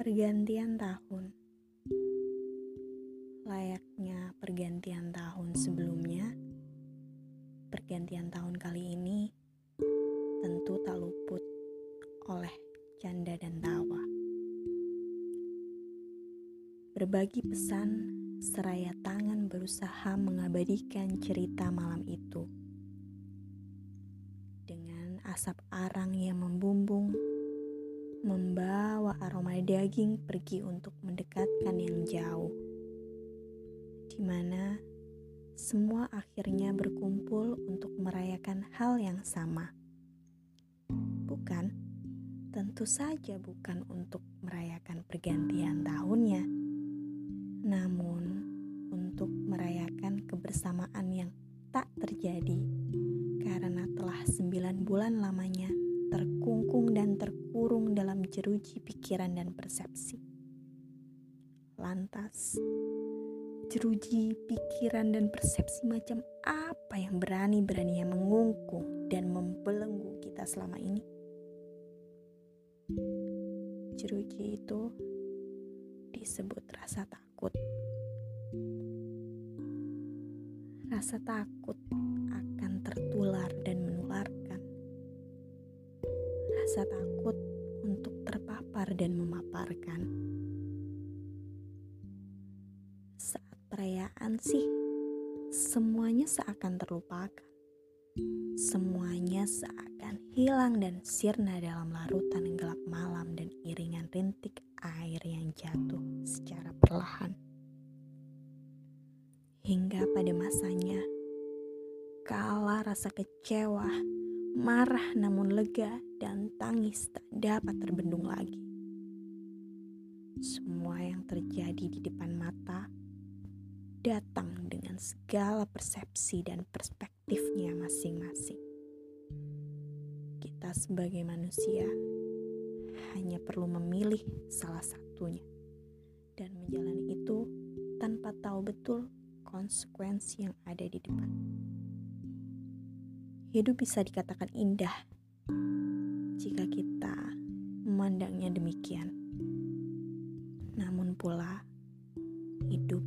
Pergantian tahun. Layaknya pergantian tahun sebelumnya Pergantian tahun kali ini Tentu tak luput oleh canda dan tawa. Berbagi pesan seraya tangan berusaha mengabadikan cerita malam itu. Dengan asap arang yang membumbung daging pergi untuk mendekatkan yang jauh, di mana semua akhirnya berkumpul untuk merayakan hal yang sama. Bukan, tentu saja bukan untuk merayakan pergantian tahunnya, namun untuk merayakan kebersamaan yang tak terjadi karena telah sembilan bulan lamanya terkungkung dan terkurung dalam jeruji pikiran dan persepsi. Lantas, jeruji pikiran dan persepsi macam apa yang berani-beraninya mengungkung dan membelenggu kita selama ini? Jeruji itu disebut rasa takut. Rasa takut akan rasa takut untuk terpapar dan memaparkan. Saat perayaan sih, semuanya seakan terlupakan. Semuanya seakan hilang dan sirna dalam larutan gelap malam dan iringan rintik air yang jatuh secara perlahan. Hingga pada masanya, kala rasa kecewa marah namun lega, dan tangis tak dapat terbendung lagi. Semua yang terjadi di depan mata datang dengan segala persepsi dan perspektifnya masing-masing. Kita sebagai manusia hanya perlu memilih salah satunya dan menjalani itu tanpa tahu betul konsekuensi yang ada di depan hidup bisa dikatakan indah jika kita memandangnya demikian. Namun pula, hidup